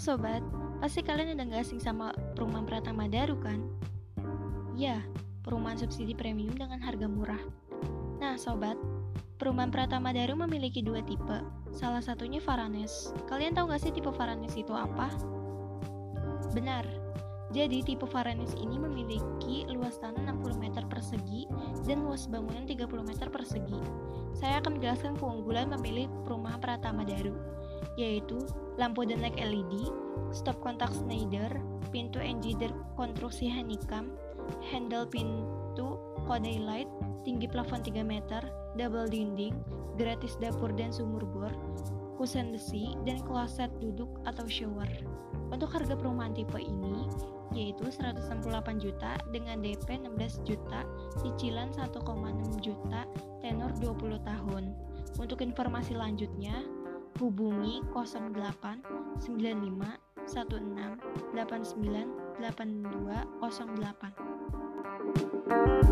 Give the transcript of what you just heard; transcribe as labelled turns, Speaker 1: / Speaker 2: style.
Speaker 1: sobat, pasti kalian udah gak asing sama perumahan Pratama Daru kan? Ya, perumahan subsidi premium dengan harga murah. Nah sobat, perumahan Pratama Daru memiliki dua tipe. Salah satunya Varanes. Kalian tahu gak sih tipe Varanes itu apa? Benar, jadi tipe Varanes ini memiliki luas tanah 60 meter persegi dan luas bangunan 30 meter persegi. Saya akan menjelaskan keunggulan memilih perumahan Pratama Daru yaitu lampu dan LED, stop kontak Schneider, pintu engineer konstruksi honeycomb, handle pintu kode light, tinggi plafon 3 meter, double dinding, gratis dapur dan sumur bor, kusen besi, dan kloset duduk atau shower. Untuk harga perumahan tipe ini yaitu 168 juta dengan DP 16 juta, cicilan 1,6 juta, tenor 20 tahun. Untuk informasi lanjutnya, hubungi 08 95 16 89 82 08.